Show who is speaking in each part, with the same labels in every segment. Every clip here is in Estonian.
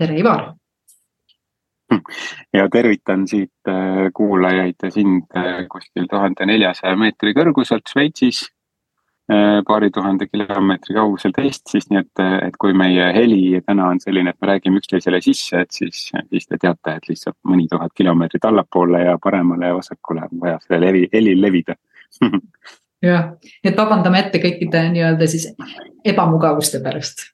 Speaker 1: tere, Ivar.
Speaker 2: ja tervitan siit äh, kuulajaid ja sind äh, kuskil tuhande neljasaja meetri kõrguselt Šveitsis. Äh, paari tuhande kilomeetri kauguselt Eestist, nii et, et kui meie heli täna on selline, et me räägime üksteisele sisse, et siis, siis te teate, et lihtsalt mõni tuhat kilomeetrit allapoole ja paremale ja vasakule on vaja sellel heli, helil levida
Speaker 1: jah, nii et vabandame ette kõikide nii-öelda siis ebamugavuste pärast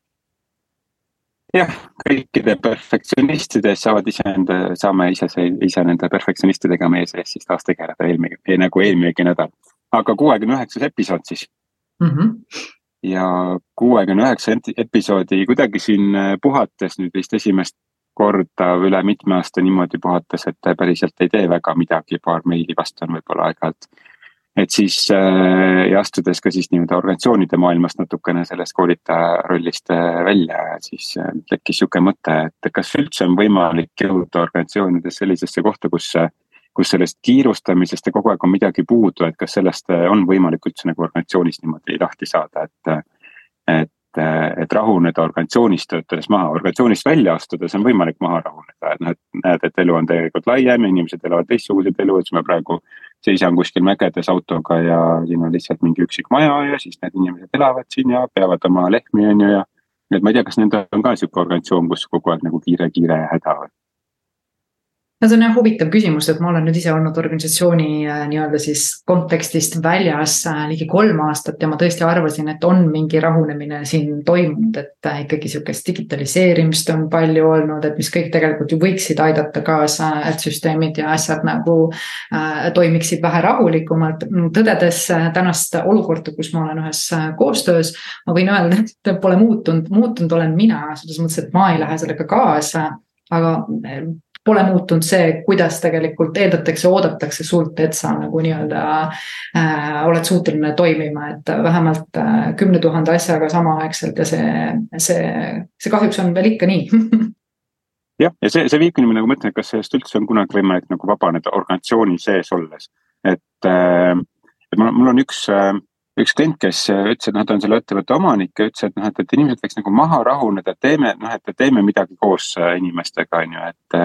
Speaker 2: jah, kõikide perfektsionistide saavad iseenda, saame ise, ise nende perfektsionistidega meie sees siis taas tegeleda eelmine, nagu eelminegi nädal. aga kuuekümne üheksas episood siis mm. -hmm. ja kuuekümne üheksa episoodi kuidagi siin äh, puhates nüüd vist esimest korda üle mitme aasta niimoodi puhates, et päriselt ei tee väga midagi, paar meili vastan võib-olla aeg-ajalt et siis äh, ja astudes ka siis nii-öelda organisatsioonide maailmast natukene sellest koolitaja rollist äh, välja, siis äh, tekkis sihuke mõte, et kas üldse on võimalik jõuda organisatsioonides sellisesse kohta, kus. kus sellest kiirustamisest ja kogu aeg on midagi puudu, et kas sellest on võimalik üldse nagu organisatsioonis niimoodi lahti saada, et. et et, rahuneda organisatsioonist töötades maha, organisatsioonist välja astudes on võimalik maha rahuneda, et noh, et näed, et elu on tegelikult laiem, inimesed elavad teistsuguseid elu, et siis me praegu. Seisan kuskil mägedes autoga ja siin on lihtsalt mingi üksik maja ja siis need inimesed elavad siin ja peavad oma lehmi, on ju, ja. et ma ei tea, kas nendel on ka sihuke organisatsioon, kus kogu aeg nagu kiire, kiire häda või?
Speaker 1: No see on jah huvitav küsimus, et ma olen nüüd ise olnud organisatsiooni äh, nii-öelda siis kontekstist väljas äh, ligi kolm aastat ja ma tõesti arvasin, et on mingi rahunemine siin toimunud, et äh, ikkagi sihukest digitaliseerimist on palju olnud, et mis kõik tegelikult ju võiksid aidata kaasa, et süsteemid ja asjad nagu toimiksid vähe rahulikumalt. tõdedes tänast olukorda, kus ma olen ühes koostöös, ma võin öelda, et pole muutunud, muutunud olen mina selles mõttes, et ma ei lähe sellega kaasa aga pole muutunud see, kuidas tegelikult eeldatakse, oodatakse sult, et sa nagu nii-öelda äh, oled suuteline toimima, et vähemalt äh, kümne tuhande asjaga samaaegselt ja see, see, see kahjuks on veel ikka nii
Speaker 2: jah, ja see, see viibki niimoodi nagu ma ütlen, et kas sellest üldse on kunagi võimalik nagu vabaneda organisatsiooni sees olles. et, äh, et mul, mul on üks, äh, üks klient, kes ütles, et noh, ta on selle ettevõtte omanik ja ütles, et noh, et, et inimesed võiks nagu maha rahuneda, teeme noh, et teeme midagi koos inimestega, on ju, et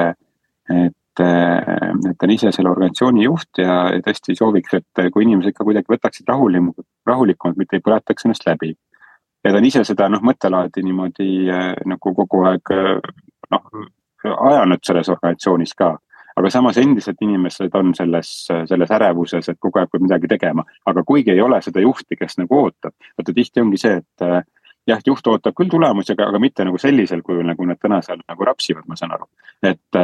Speaker 2: et, äh, et on ise selle organisatsiooni juht ja, tõesti sooviks, et kui inimesed ka kuidagi võtaksid rahulikumalt, rahulikumalt, mitte ei põletaks ennast läbi. ja ta on ise seda noh, mõttelaadi niimoodi äh, nagu kogu aeg noh, ajanud selles organisatsioonis ka aga samas endiselt inimesed on selles, selles ärevuses, et kogu aeg peab midagi tegema, aga kuigi ei ole seda juhti, kes nagu ootab, vaata tihti ongi see, et äh, jah, juht ootab küll tulemusi, aga, aga mitte nagu sellisel kujul, nagu nad täna seal nagu rapsivad, ma saan aru. et,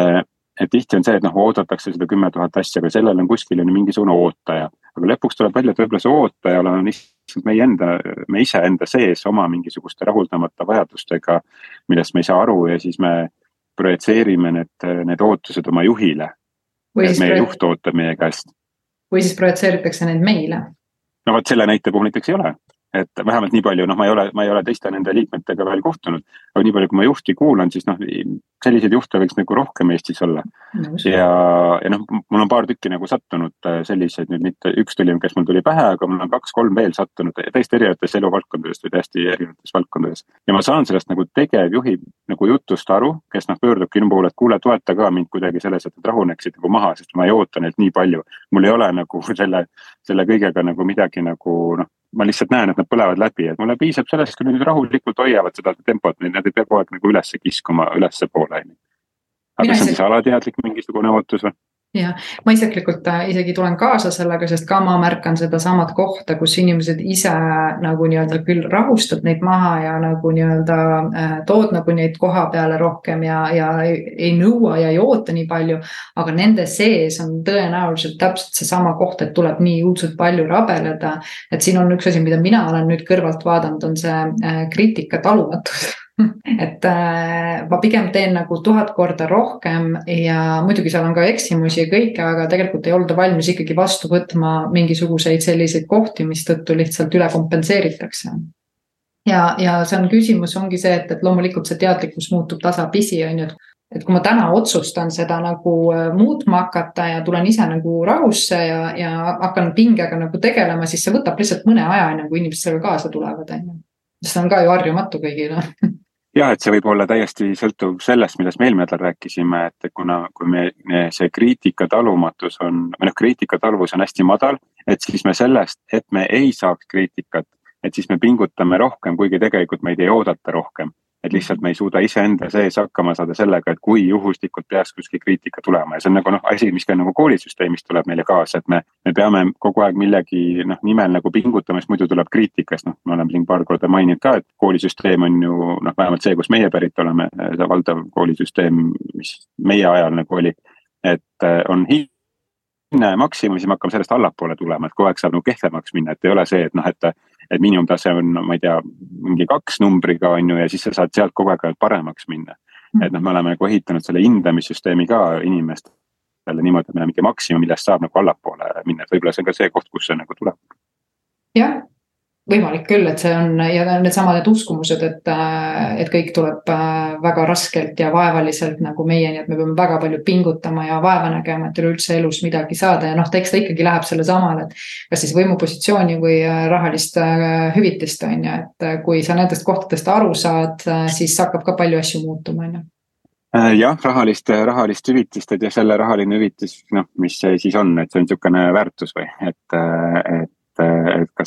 Speaker 2: et tihti on see, et noh, oodatakse seda kümme tuhat asja, aga sellel on kuskil on mingisugune ootaja. aga lõpuks tuleb välja, et võib-olla see ootaja on lihtsalt meie enda, me iseenda sees oma mingisuguste rahuldamata vajadustega. millest me ei saa aru ja siis me projitseerime need, need ootused oma juhile. meie juht ootab meie käest.
Speaker 1: või siis projitseeritakse need meile.
Speaker 2: no vot selle näite puhul näiteks ei ole et vähemalt nii palju, noh, ma ei ole, ma ei ole teiste nende liikmetega veel kohtunud, aga nii palju, kui ma juhti kuulan, siis noh, selliseid juhte võiks nagu rohkem Eestis olla. ja, ja noh, mul on paar tükki nagu sattunud äh, selliseid nüüd mitte, üks tuli, kes mul tuli pähe, aga mul on kaks-kolm veel sattunud täiesti erinevatest eluvaldkondadest või täiesti erinevates valdkondades. ja ma saan sellest nagu tegevjuhi nagu jutust aru, kes noh, pöördubki minu poole, et kuule, toeta ka mind kuidagi selles, et nad rahuneksid nagu maha, sest ma ei oota neilt nii palju. mul ei ole nagu selle, selle kõigega nagu midagi nagu noh ma lihtsalt näen, et nad põlevad läbi, et mulle piisab sellest, kui nad rahulikult hoiavad seda tempot, nad ei pea kogu aeg nagu ülesse kiskuma ülespoole, on ju. aga kas see on siis alateadlik mingisugune ootus või?
Speaker 1: Jah, ma isiklikult äh, isegi tulen kaasa sellega, sest ka ma märkan sedasamat kohta, kus inimesed ise nagu nii-öelda küll rahustad neid maha ja nagu nii-öelda äh, tood nagu neid koha peale rohkem ja, ja ei, ei nõua ja ei oota nii palju. aga nende sees on tõenäoliselt täpselt seesama koht, et tuleb nii õudselt palju rabeleda. et siin on üks asi, mida mina olen nüüd kõrvalt vaadanud, on see äh, kriitika talumatus et äh, ma pigem teen nagu tuhat korda rohkem ja muidugi seal on ka eksimusi ja kõike, aga tegelikult ei olda valmis ikkagi vastu võtma mingisuguseid selliseid kohti, mistõttu lihtsalt üle kompenseeritakse. ja, ja see on küsimus, ongi see, et, et loomulikult see teadlikkus muutub tasapisi, on ju, et et kui ma täna otsustan seda nagu äh, muutma hakata ja tulen ise nagu rahusse ja, ja hakkan pingega nagu tegelema, siis see võtab lihtsalt mõne aja, enne kui inimesed sellega kaasa tulevad, on ju. see on ka ju harjumatu kõigile
Speaker 2: jah, et see võib olla täiesti sõltuv sellest, millest me eelmine nädal rääkisime, et kuna, kui me, see kriitika talumatus on, või noh, kriitika taluvus on hästi madal, et siis me sellest, et me ei saaks kriitikat, et siis me pingutame rohkem, kuigi tegelikult meid ei oodata rohkem et lihtsalt me ei suuda iseenda sees hakkama saada sellega, et kui juhuslikult peaks kuskil kriitika tulema ja see on nagu noh, asi, mis ka nagu koolisüsteemist tuleb meile kaasa, et me. me peame kogu aeg millegi noh, nimel nagu pingutama, sest muidu tuleb kriitikas, noh, me oleme siin paar korda maininud ka, et koolisüsteem on ju noh, vähemalt see, kus meie pärit oleme, see valdav koolisüsteem, mis meie ajal nagu oli. et äh, on hinne maksimum, siis me hakkame sellest allapoole tulema, et kogu aeg saab nagu kehvemaks minna, et ei ole see, et noh, et et miinimumtase on, ma ei tea, mingi kaks numbriga on ju ja siis sa saad sealt kogu aeg paremaks minna. Mm.. et noh, me oleme nagu ehitanud selle hindamissüsteemi ka inimestele niimoodi, et meil on mingi maksimum, millest saab nagu allapoole minna, et võib-olla see on ka see koht, kus see nagu tuleb.
Speaker 1: jah, võimalik küll, et see on ja needsamad need uskumused, et, äh, et kõik tuleb äh, väga raskelt ja vaevaliselt nagu meieni, et me peame väga palju pingutama ja vaeva nägema, et üleüldse elus midagi saada ja noh, eks ta ikkagi läheb sellesamale, et. kas siis võimupositsiooni või äh, rahalist hüvitist on ju, et kui sa nendest kohtadest aru saad, siis hakkab ka palju asju muutuma, on ju
Speaker 2: jah, rahalist, rahalist hüvitist, et ja selle rahaline hüvitis, noh, mis see siis on, et see on niisugune väärtus või et, et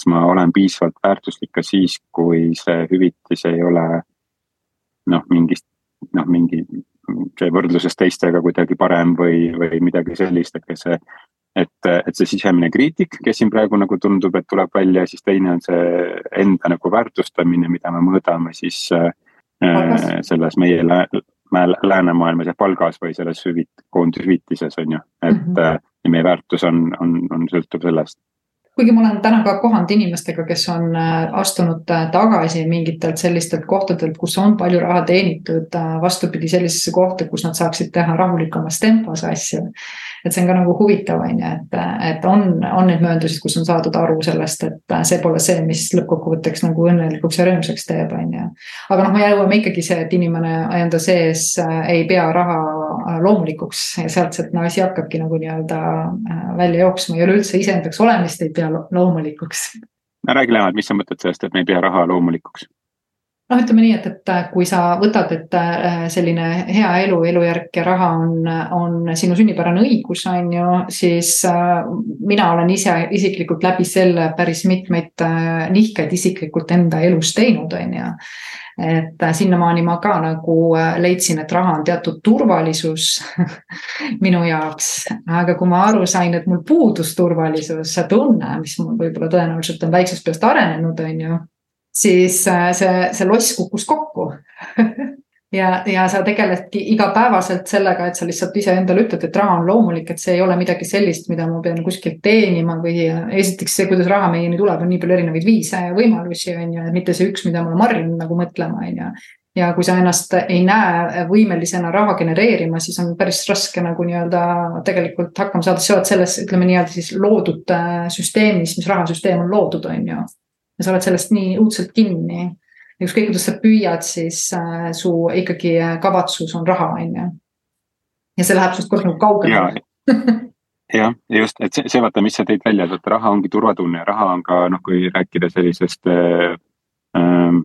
Speaker 2: kas ma olen piisavalt väärtuslik ka siis, kui see hüvitis ei ole noh, mingist noh, mingi see võrdluses teistega kuidagi parem või, või midagi sellist, et see. et, et see sisemine kriitik, kes siin praegu nagu tundub, et tuleb välja, siis teine on see enda nagu väärtustamine, mida me mõõdame siis äh, selles meie lä läänemaailmas ja palgas või selles hüvit-, koondushüvitises on ju, et mm -hmm. ja meie väärtus on, on, on sõltub sellest
Speaker 1: kuigi ma olen täna ka kohanud inimestega, kes on äh, astunud äh, tagasi mingitelt sellistelt kohtadelt, kus on palju raha teenitud, äh, vastupidi sellisesse kohta, kus nad saaksid teha rahulikumas tempos asju. Et see on ka nagu huvitav, on ju, et, et on, on neid mööndusid, kus on saadud aru sellest, et see pole see, mis lõppkokkuvõtteks nagu õnnelikuks ja rõõmsaks teeb, on ju. aga noh, me jõuame ikkagi see, et inimene enda sees ei pea raha loomulikuks ja sealt see asi hakkabki nagu nii-öelda välja jooksma ja üleüldse iseendaks olemist ei pea loomulikuks.
Speaker 2: no räägi lähemalt, mis sa mõtled sellest, et me ei pea raha loomulikuks?
Speaker 1: Noh, ütleme nii, et, et kui sa võtad, et äh, selline hea elu, elujärg ja raha on, on sinu sünnipärane õigus, on ju, siis äh, mina olen ise isiklikult läbi selle päris mitmeid äh, nihkeid isiklikult enda elus teinud, on ju. Et äh, sinnamaani ma ka nagu äh, leidsin, et raha on teatud turvalisus minu jaoks, aga kui ma aru sain, et mul puudus turvalisus, see tunne, mis mul võib-olla tõenäoliselt on väiksest peast arenenud, on ju, siis äh, see, see loss kukkus kokku. Ja, ja sa tegeledki igapäevaselt sellega, et sa lihtsalt iseendale ütled, et raha on loomulik, et see ei ole midagi sellist, mida ma pean kuskilt teenima või esiteks see, kuidas raha meieni tuleb, on nii palju erinevaid viise ja võimalusi, on ju, mitte see üks, mida ma olen harjunud nagu mõtlema, on ju. Ja kui sa ennast ei näe võimelisena raha genereerima, siis on päris raske nagu nii-öelda tegelikult hakkama saada, sa oled selles, ütleme nii-öelda siis loodud äh, süsteemis, mis rahasüsteem on loodud, on ju. Ja sa oled sellest nii õudselt kinni ükskõik kuidas sa püüad, siis äh, su ikkagi äh, kavatsus on raha, on ju. ja see läheb sinust kord nagu kaugemale
Speaker 2: jah, just, et see, see vaata, mis sa tõid välja, et raha ongi turvatunne, raha on ka noh, kui rääkida sellisest äh,, ähm,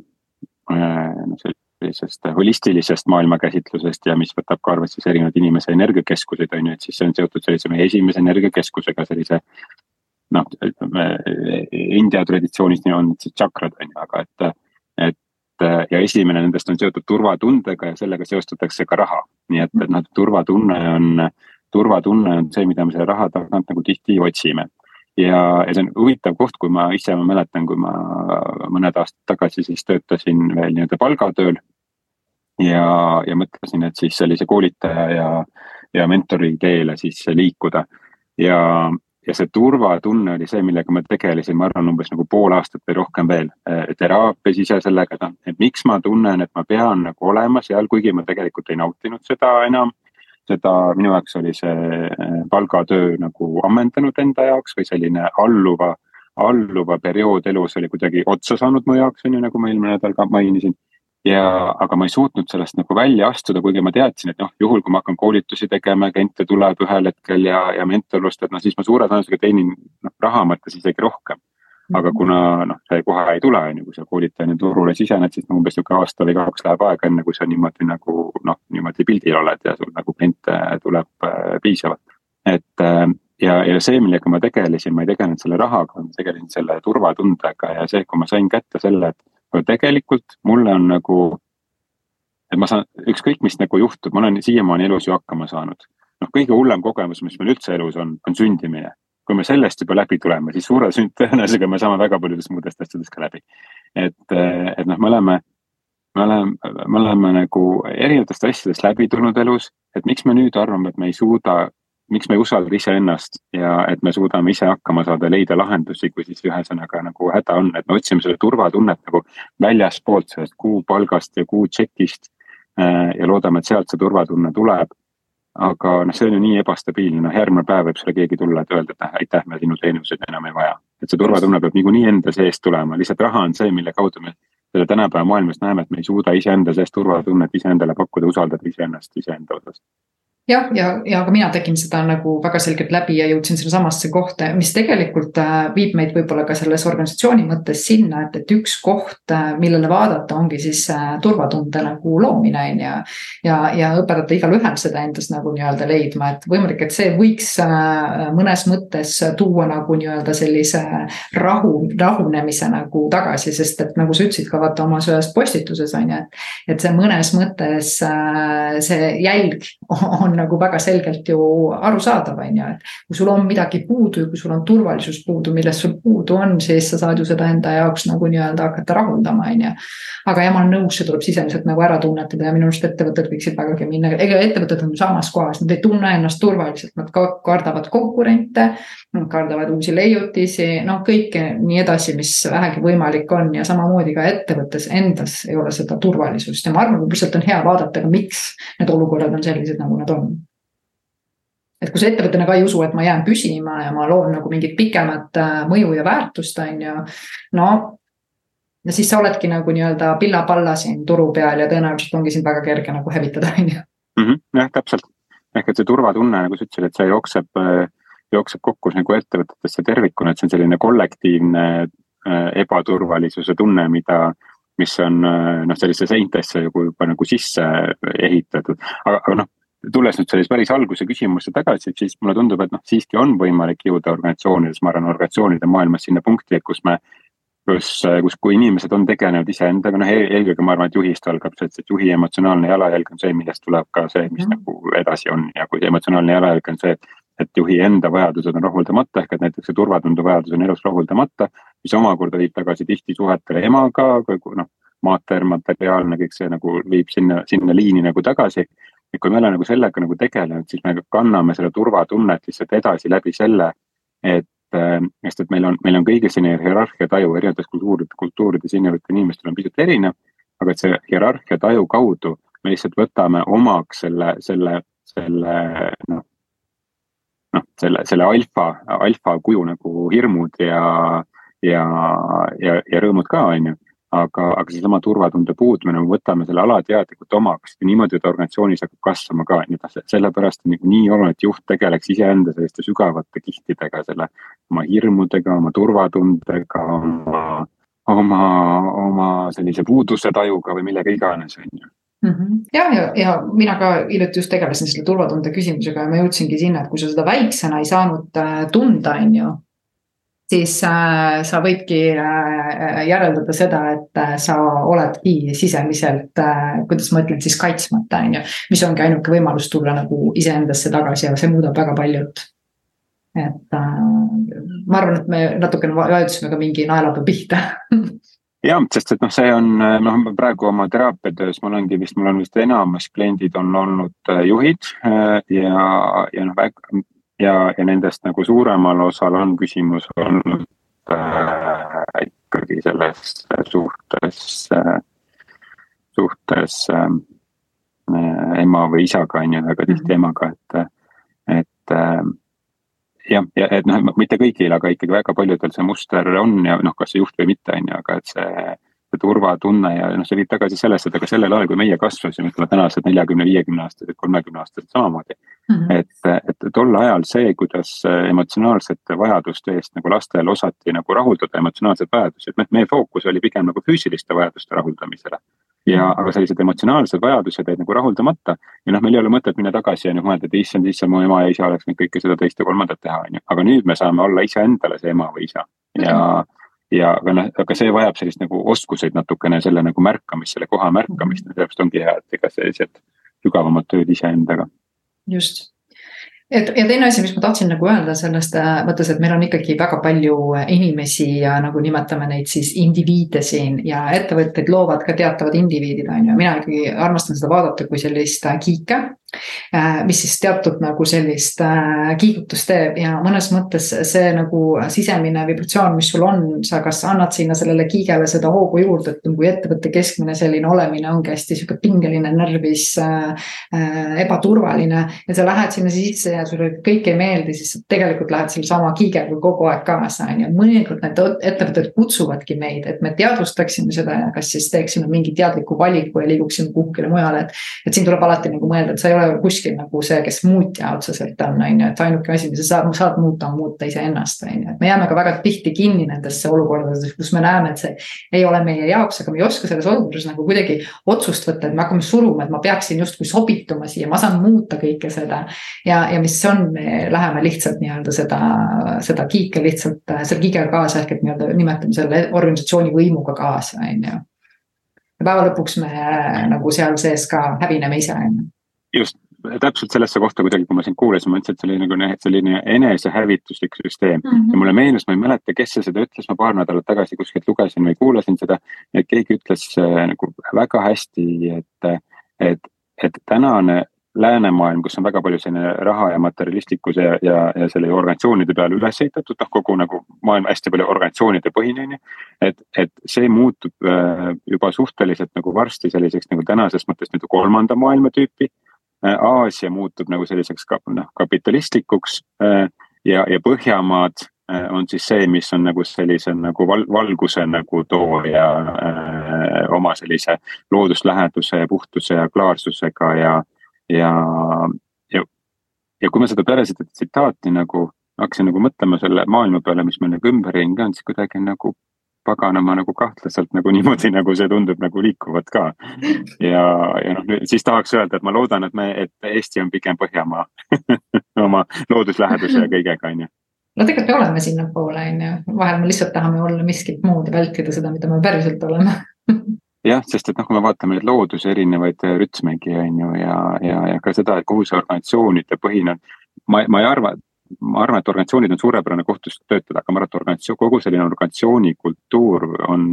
Speaker 2: äh, noh, sellisest holistilisest maailmakäsitlusest ja mis võtab ka arvesse siis erinevaid inimese energiakeskuseid, on ju, et siis see on seotud sellise meie esimese energiakeskusega, sellise. Noh, ütleme India traditsioonis on siis tšakrad on ju, aga et, et ja esimene nendest on seotud turvatundega ja sellega seostatakse ka raha. nii et, et noh, turvatunne on, turvatunne on see, mida me selle raha tagant nagu tihti otsime. ja, ja see on huvitav koht, kui ma ise, ma mäletan, kui ma mõned aastad tagasi siis töötasin veel nii-öelda palgatööl. ja, ja mõtlesin, et siis sellise koolitaja ja, ja mentori teele siis liikuda ja, ja see turvatunne oli see, millega ma tegelesin, ma arvan, umbes nagu pool aastat või rohkem veel äh, teraapias ise sellega, et noh, et miks ma tunnen, et ma pean nagu olema seal, kuigi ma tegelikult ei nautinud seda enam. seda, minu jaoks oli see äh, palgatöö nagu ammendanud enda jaoks või selline alluva, alluva periood elus oli kuidagi otsa saanud mu jaoks, on ju, nagu ma eelmine nädal ka mainisin ja, aga ma ei suutnud sellest nagu välja astuda, kuigi ma teadsin, et noh, juhul kui ma hakkan koolitusi tegema, kliente tuleb ühel hetkel ja, ja mentorlust, et noh, siis ma suure tõenäosusega teenin noh, raha mõttes isegi rohkem. aga mhm. kuna noh, see kohe ei tule, on ju, kui sa koolitajana turule sisened, siis nagu umbes nihuke aasta või kaks läheb aega, enne kui sa niimoodi nagu noh, niimoodi pildil oled ja sul nagu kliente tuleb äh, piisavalt. et äh, ja, ja see, millega ma tegelesin, ma ei tegelenud selle rahaga, ma tegelesin selle turvatundega ja see, kui ma sain kätte selle, et tegelikult mulle on nagu. et ma saan, ükskõik, mis nagu juhtub, ma olen siiamaani elus ju hakkama saanud. noh, kõige hullem kogemus, mis meil üldse elus on, on sündimine. kui me sellest juba läbi tuleme, siis suure tõenäosusega me saame väga paljudest muudest asjadest ka läbi. et, et noh, me oleme me oleme, me oleme nagu erinevatest asjadest läbi tulnud elus, et miks me nüüd arvame, et me ei suuda miks me ei usalda iseennast ja et me suudame ise hakkama saada, leida lahendusi, kui siis ühesõnaga nagu häda on, et me otsime seda turvatunnet nagu väljaspoolt sellest kuupalgast ja kuutšekist. Äh, ja loodame, et sealt see turvatunne tuleb. aga noh, see on ju nii ebastabiilne, noh järgmine päev võib sulle keegi tulla, et öelda, et aitäh, me sinu teenuseid enam ei vaja. et see turvatunne peab niikuinii enda seest tulema, lihtsalt raha on see, mille kaudu me selle tänapäeva maailmas näeme, et me ei suuda iseenda seest turvatunnet iseendale pakkuda, usaldada iseennast iseenda osas
Speaker 1: jah, ja, ja, ja ka mina tegin seda nagu väga selgelt läbi ja jõudsin sinnasamasse kohta, mis tegelikult äh, viib meid võib-olla ka selles organisatsiooni mõttes sinna, et, et üks koht, äh, millele vaadata, ongi siis äh, turvatunde nagu loomine, on ju. ja, ja õpetada igalühel seda endas nagu nii-öelda leidma, et võimalik, et see võiks mõnes mõttes tuua nagu nii-öelda sellise rahu, rahunemise nagu tagasi, sest et nagu sa ütlesid ka vaata oma ühes postituses on ju, et. et see mõnes mõttes see jälg on on nagu väga selgelt ju arusaadav, on ju, et kui sul on midagi puudu ja kui sul on turvalisus puudu, millest sul puudu on, siis sa saad ju seda enda jaoks nagu nii-öelda hakata rahuldama, on ju. aga jah, ma olen nõus, see tuleb sisemiselt nagu ära tunnetada ja minu arust ettevõtted võiksid vägagi minna, ega ettevõtted on samas kohas, nad ei tunne ennast turvaliselt, nad kardavad konkurente. Nad kardavad uusi leiutisi, noh kõike nii edasi, mis vähegi võimalik on ja samamoodi ka ettevõttes endas ei ole seda turvalisust ja ma arvan, et lihtsalt on hea vaadata ka, miks need olukorrad on sellised, nagu nad on et kui sa ettevõttena ka ei usu, et ma jään püsima ja ma loon nagu mingit pikemat äh, mõju ja väärtust, on ju. no, ja siis sa oledki nagu nii-öelda pilla-palla siin turu peal ja tõenäoliselt ongi sind väga kerge nagu hävitada, on ju.
Speaker 2: Mhm, jah, täpselt. ehk et see turvatunne, nagu sa ütlesid, et see jookseb, äh, jookseb kokku nagu ettevõtetesse tervikuna, et see on selline kollektiivne äh, ebaturvalisuse tunne, mida mis on noh, sellisesse seintesse juba nagu sisse ehitatud, aga, aga noh tulles nüüd sellise päris alguse küsimusse tagasi, siis mulle tundub, et noh, siiski on võimalik jõuda organisatsioonides, ma arvan, organisatsioonide maailmas sinna punkti, et kus me. kus, kus, kui inimesed on tegelenud iseendaga, noh eelkõige ma arvan, et juhist algab see, et juhi emotsionaalne jalajälg on see, millest tuleb ka see, mis mm. nagu edasi on ja kui emotsionaalne jalajälg on see, et. et juhi enda vajadused on rahuldamata, ehk et näiteks see turvatunde vajadus on elus rahuldamata, mis omakorda viib tagasi tihti suhetele emaga, noh maater, materiaalne, kõik see nagu viib sinna, sinna liini nagu tagasi et kui me oleme nagu sellega nagu tegelenud, siis me kanname seda turvatunnet lihtsalt edasi läbi selle, et äh, sest et meil on, meil on kõigil selline hierarhia taju erinevates kultuurides, kultuurides inimestel inimestel on pisut erinev. aga et see hierarhia taju kaudu me lihtsalt võtame omaks selle, selle, selle noh. noh, selle, selle alfa, alfa kuju nagu hirmud ja, ja, ja, ja rõõmud ka, on ju aga, aga seesama turvatunde puudumine, me võtame selle alateadlikult omaks niimoodi ta organisatsioonis hakkab kasvama ka, nii et sellepärast on nagu nii oluline, et juht tegeleks iseenda selliste sügavate kihtidega, selle oma hirmudega, oma turvatundega, oma, oma, oma sellise puuduse tajuga või millega iganes, on ju
Speaker 1: mhm. ja, ja, ja mina ka hiljuti just tegelesin selle turvatunde küsimusega ja ma jõudsingi sinna, et kui sa seda väiksena ei saanud äh, tunda, on ju siis äh, sa võidki äh, järeldada seda, et äh, sa oledki sisemiselt äh,, kuidas ma ütlen siis kaitsmata, on ju. mis ongi ainuke võimalus tulla nagu iseendasse tagasi ja see muudab väga paljut. et äh, ma arvan, et me natukene vajutasime ka mingi naelapea pihta
Speaker 2: jah, sest et noh, see on noh, praegu oma teraapiatöös mul ongi vist, mul on vist enamus kliendid on olnud äh, juhid äh, ja, ja noh, ja, ja nendest nagu suuremal osal on küsimus olnud äh, ikkagi selles suhtes äh,, suhtes äh, ema või isaga on ju, väga tihti mhm. emaga, et, et äh, jah, ja et noh, mitte kõigil, aga ikkagi väga paljudel see muster on ja noh, kas see juht või mitte, on ju, aga et see see turvatunne ja noh, see viib tagasi sellesse, et aga sellel ajal, kui meie kasvasime, ütleme tänased neljakümne, viiekümne aastased, kolmekümne aastased samamoodi mm. -hmm. et, et tol ajal see, kuidas emotsionaalsete vajaduste eest nagu lastel osati nagu rahuldada emotsionaalseid vajadusi, et meie fookus oli pigem nagu füüsiliste vajaduste rahuldamisele ja, aga sellised emotsionaalsed vajadused jäid nagu rahuldamata. ja noh, meil ei ole mõtet minna tagasi ja noh mõelda, et issand, issand, mu ema ja isa oleks nüüd kõike seda teist ja kolmandat teha, on ju. aga nüüd me saame olla iseendale see ema või isa ja ja aga noh, aga see vajab sellist nagu oskuseid natukene selle nagu märkamist, selle koha märkamist, sellepärast ongi hea, et ega sellised sügavamad tööd iseendaga.
Speaker 1: just et ja teine asi, mis ma tahtsin nagu öelda sellest mõttes, et meil on ikkagi väga palju inimesi ja nagu nimetame neid siis indiviide siin ja ettevõtteid loovad ka teatavad indiviidid, on ju, mina ikkagi armastan seda vaadata kui sellist kiike. Äh, mis siis teatud nagu sellist äh, kiigutust teeb ja mõnes mõttes see nagu sisemine vibratsioon, mis sul on, sa kas annad sinna sellele kiigele seda hoogu juurde, et kui ettevõtte keskmine selline olemine ongi hästi sihuke pingeline, närvis äh,, äh, ebaturvaline. ja sa lähed sinna sisse ja sulle kõik ei meeldi, siis sa tegelikult lähed sellesama kiigega kogu aeg kaasa, on ju. mõnikord need ettevõtted kutsuvadki meid, et me teadvustaksime seda ja kas siis teeksime mingi teadliku valiku ja liiguksime kuhugile mujale, et. et siin tuleb alati nagu mõelda, et sa ei ole ole kuskil nagu see, kes muutja otseselt on, on ju, et ainuke asi, mida sa saad, saad muuta, on muuta iseennast, on ju, et me jääme ka väga tihti kinni nendesse olukordadesse, kus me näeme, et see ei ole meie jaoks, aga me ei oska selles olukorras nagu kuidagi otsust võtta, et me hakkame suruma, et ma peaksin justkui sobituma siia, ma saan muuta kõike seda. ja, ja mis on, me läheme lihtsalt nii-öelda seda, seda kiike lihtsalt, selle kiigega kaasa ehk et nii-öelda nimetame selle organisatsiooni võimuga kaasa, on ju. Ja päeva lõpuks me nagu seal sees ka hävineme ise, on ju
Speaker 2: just täpselt sellesse kohta kuidagi, kui ma sind kuulasin, ma mõtlesin, et see oli nagu selline enesehävituslik süsteem mm. -hmm. ja mulle meenus, ma ei mäleta, kes see seda ütles, ma paar nädalat tagasi kuskilt lugesin või kuulasin seda. et keegi ütles äh, nagu väga hästi, et, et, et tänane läänemaailm, kus on väga palju selline raha ja materialistlikkuse ja, ja, ja selle organisatsioonide peale üles ehitatud, noh kogu nagu maailm hästi palju organisatsioonide põhine on ju. et, et see muutub äh, juba suhteliselt nagu varsti selliseks nagu tänases mõttes nagu kolmanda maailma tüüpi Aasia muutub nagu selliseks ka, noh kapitalistlikuks äh, ja, ja Põhjamaad äh, on siis see, mis on nagu sellise nagu val, valguse nagu tooja öö, oma sellise loodusläheduse ja puhtuse ja klaarsusega ja, ja, ja, ja kui ma seda peale seda tsitaati nagu hakkasin nagu mõtlema selle maailma peale, mis meil nagu ümberringi on, siis kuidagi nagu paganama nagu kahtlaselt nagu niimoodi, nagu see tundub nagu liikuvat ka. ja, ja noh, siis tahaks öelda, et ma loodan, et me, et Eesti on pigem Põhjamaa oma loodusläheduse ja kõigega, on ju
Speaker 1: no tegelikult me oleme sinnapoole, on ju, vahel me lihtsalt tahame olla miskit muud ja vältida seda, mida me päriselt oleme
Speaker 2: jah, sest et noh, kui me vaatame neid looduse erinevaid rütmegi on ju ja, ja, ja ka seda, et kuhu see organisatsioonide põhine on. ma, ma ei arva, ma arvan, et organisatsioonid on suurepärane koht, kus töötada, aga ma arvan, et organisatsioon, kogu selline organisatsiooni kultuur on,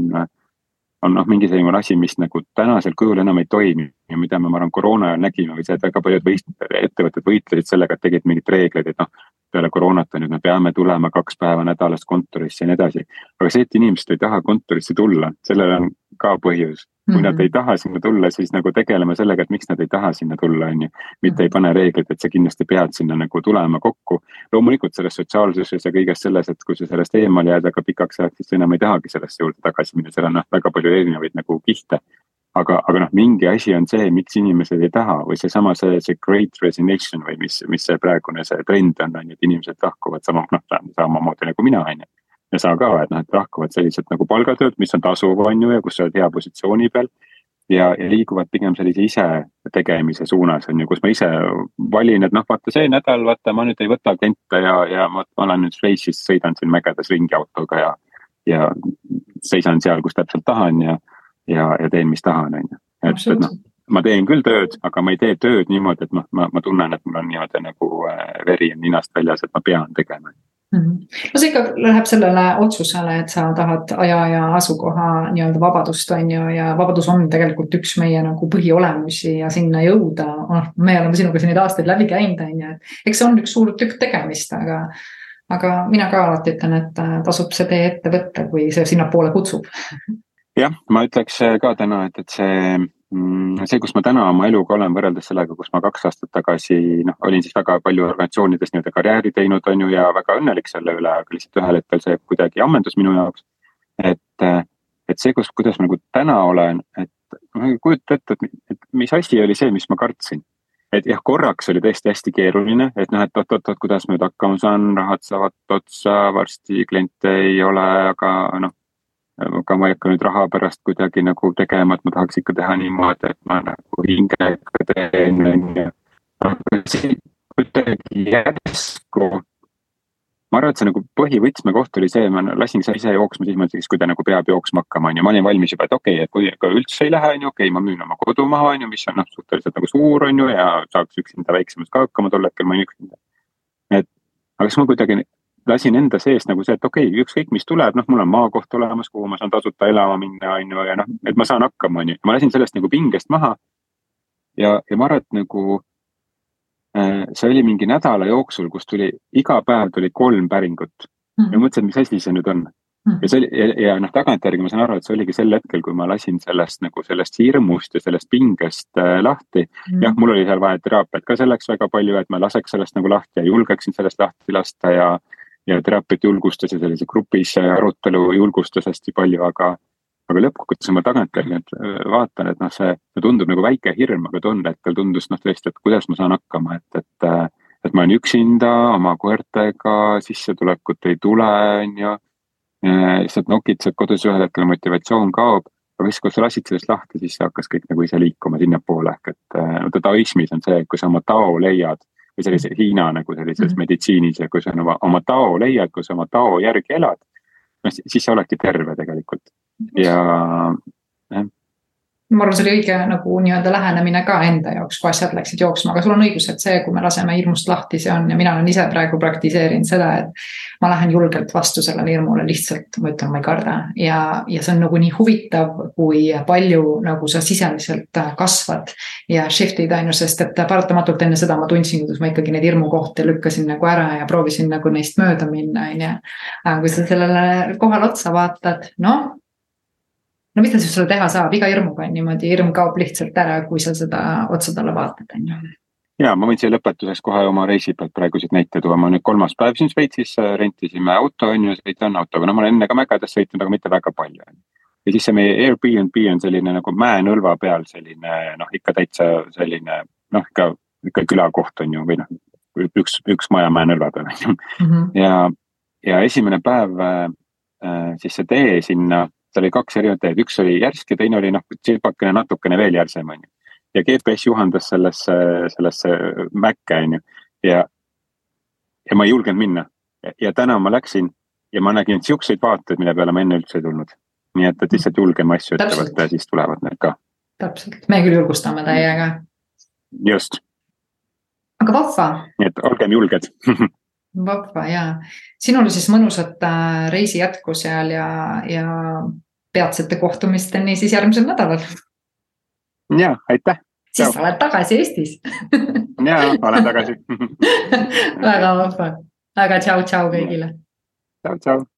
Speaker 2: on noh, mingi selline asi, mis nagu tänasel kujul enam ei toimi ja mida me, ma arvan, koroona ajal nägime või see, et väga paljud võist-, ettevõtted võitlesid sellega, et tegid mingeid reegleid, et noh. peale koroonat on ju, et me peame tulema kaks päeva nädalas kontorisse ja nii edasi. aga see, et inimesed ei taha kontorisse tulla, sellel on ka põhjus kui mm -hmm. nad ei taha sinna tulla, siis nagu tegeleme sellega, et miks nad ei taha sinna tulla, on ju. mitte ei pane reeglit, et sa kindlasti pead sinna nagu tulema kokku. loomulikult selles sotsiaalsuses ja kõiges selles, et kui sa sellest eemale jääd väga pikaks ajaks, siis sa enam ei tahagi sellesse juurde tagasi minna, seal on noh, väga palju erinevaid nagu kihte. aga, aga noh, mingi asi on see, miks inimesed ei taha või seesama see, see great resignation või mis, mis see praegune see trend on, on ju, et inimesed lahkuvad sama, noh samamoodi nagu mina, on ju ja sa ka, et noh, et lahkuvad sellised nagu palgatööd, mis on tasuv, on ju, ja kus sa oled hea positsiooni peal. ja, ja liiguvad pigem sellise ise tegemise suunas, on ju, kus ma ise valin, et noh, vaata see nädal, vaata ma nüüd ei võta kliente ja, ja ma, olen nüüd Šveitsis, sõidan siin mägedes ringi autoga ja. ja seisan seal, kus täpselt tahan ja, ja, ja teen, mis tahan, on ju. et, et noh ma teen küll tööd, aga ma ei tee tööd niimoodi, et noh, ma, ma tunnen, et mul on niimoodi nagu äh, veri on ninast väljas, et ma pean tegema.
Speaker 1: No see ikka läheb sellele otsusele, et sa tahad aja ja asukoha nii-öelda vabadust, on ju, ja vabadus on tegelikult üks meie nagu põhiolemusi ja sinna jõuda, noh, me oleme sinuga siin neid aastaid läbi käinud, on ju, et eks see on üks suur tükk tegemist, aga aga mina ka alati ütlen, et äh, tasub see tee ette võtta, kui see sinnapoole kutsub.
Speaker 2: jah, ma ütleks ka täna, et, et see see, kus ma täna oma eluga olen, võrreldes sellega, kus ma kaks aastat tagasi noh, olin siis väga palju organisatsioonides nii-öelda karjääri teinud, on ju, ja väga õnnelik selle üle, aga lihtsalt ühel hetkel see kuidagi ammendus minu jaoks. et, et see, kus, kuidas ma nagu täna olen, et ma ei kujuta ette, et, et mis asi oli see, mis ma kartsin. et jah, korraks oli tõesti hästi keeruline, et noh, et oot-oot-oot, kuidas ma nüüd hakkama saan, rahad saavad otsa, varsti kliente ei ole, aga noh. Aga ma ei hakka nüüd raha pärast kuidagi nagu tegema, et ma tahaks ikka teha niimoodi, et ma nagu hingega teen, on ju. aga see kuidagi järsku ma arvan, et see nagu põhivõtmekoht oli see, ma lasin ise jooksma siis mõtlesin, kui ta nagu peab jooksma hakkama, on ju, ma olin valmis juba, et okei okay,, et kui ikka üldse ei lähe, on ju, okei okay,, ma müün oma kodu maha, on ju, mis on noh, suhteliselt nagu suur, on ju, ja saaks üksinda väiksemas ka hakkama, tol hetkel ma olin üksinda. et, aga siis ma kuidagi lasin enda sees nagu see, et okei okay,, ükskõik mis tuleb, noh, mul on maakoht olemas, kuhu ma saan tasuta elama minna, on ju, ja noh, et ma saan hakkama, on ju, ma lasin sellest nagu pingest maha. ja, ja ma arvan, et nagu Äh, see oli mingi nädala jooksul, kus tuli, iga päev tuli kolm päringut mm. -hmm. ja mõtlesin, mis asi see nüüd on mm. -hmm. ja see oli ja, ja noh, tagantjärgi ma saan aru, et see oligi sel hetkel, kui ma lasin sellest nagu sellest hirmust ja sellest pingest äh, lahti mm. -hmm. jah, mul oli seal vaja teraapiat ka selleks väga palju, et ma laseks sellest nagu lahti ja julgeksin sellest lahti lasta ja. Ja teraapiat julgustas ja sellise grupis arutelu julgustas hästi palju, aga aga lõppkokkuvõttes ma tagantjärgi äh, vaatan, et noh, see, see tundub nagu väike hirm, aga tol hetkel tundus noh, tõesti, et kuidas ma saan hakkama, et, et. Äh, et ma olen üksinda oma koertega, sissetulekut ei tule, on ju. lihtsalt nokitsed kodus, ühel hetkel motivatsioon kaob. aga siis, kui sa lasid sellest lahti, siis hakkas kõik nagu ise liikuma sinnapoole, ehk et no äh, taoismis on see, et kui sa oma tao leiad või sellise Hiina nagu sellises mm -hmm. meditsiinis ja kui sa oma, oma tao leiad, kui sa oma tao järgi elad. noh, siis sa oledki terve tegelikult ja
Speaker 1: ma arvan, see oli õige nagu nii-öelda lähenemine ka enda jaoks, kui asjad läksid jooksma, aga sul on õigus, et see, kui me laseme hirmust lahti, see on ja mina olen ise praegu praktiseerinud seda, et. ma lähen julgelt vastu sellele hirmule, lihtsalt ma ütlen, ma ei karda ja, ja see on nagu nii huvitav, kui palju nagu sa sisemiselt kasvad. ja shift'id on ju, sest et paratamatult enne seda ma tundsin, kuidas ma ikkagi neid hirmukohti lükkasin nagu ära ja proovisin nagu neist mööda minna, on ju. aga kui sa sellele kohale otsa vaatad, noh no mis ta siis sulle teha saab, iga hirmuga on niimoodi, hirm kaob lihtsalt ära, kui sa seda otsa talle vaatad, on ju
Speaker 2: ja ma võin siia lõpetuseks kohe oma reisi pealt praeguseid näite tuua, ma nüüd kolmas päev siin Šveitsis rentisime auto on ju, sõitan autoga, no ma olen enne ka mägedes sõitnud, aga mitte väga palju. ja siis see meie Airbnb on selline nagu mäenõlva peal selline noh, ikka täitsa selline noh, ikka, ikka külakoht on ju, või noh. üks, üks maja mäenõlva peal on ju mhm. ja, ja esimene päev äh, siis see tee sinna seal oli kaks erinevat teed, üks oli järsk ja teine oli noh, tsipakene natukene veel järsem, on ju. ja GPS juhendas sellesse, sellesse mäkke, on ju, ja, ja ma ei julgenud minna. ja täna ma läksin ja ma nägin siukseid vaateid, mille peale ma enne üldse ei tulnud. nii et, et lihtsalt julgeme asju ette võtta ja siis tulevad need ka.
Speaker 1: täpselt, me küll julgustame täiega.
Speaker 2: just.
Speaker 1: aga vahva.
Speaker 2: nii et olgem julged
Speaker 1: vahva ja sinul siis mõnusat äh, reisi jätku seal ja, ja peatsete kohtumisteni siis järgmisel nädalal.
Speaker 2: ja aitäh.
Speaker 1: siis sa oled tagasi Eestis
Speaker 2: ja olen tagasi
Speaker 1: väga vahva, aga tšau-tšau kõigile.
Speaker 2: tšau-tšau.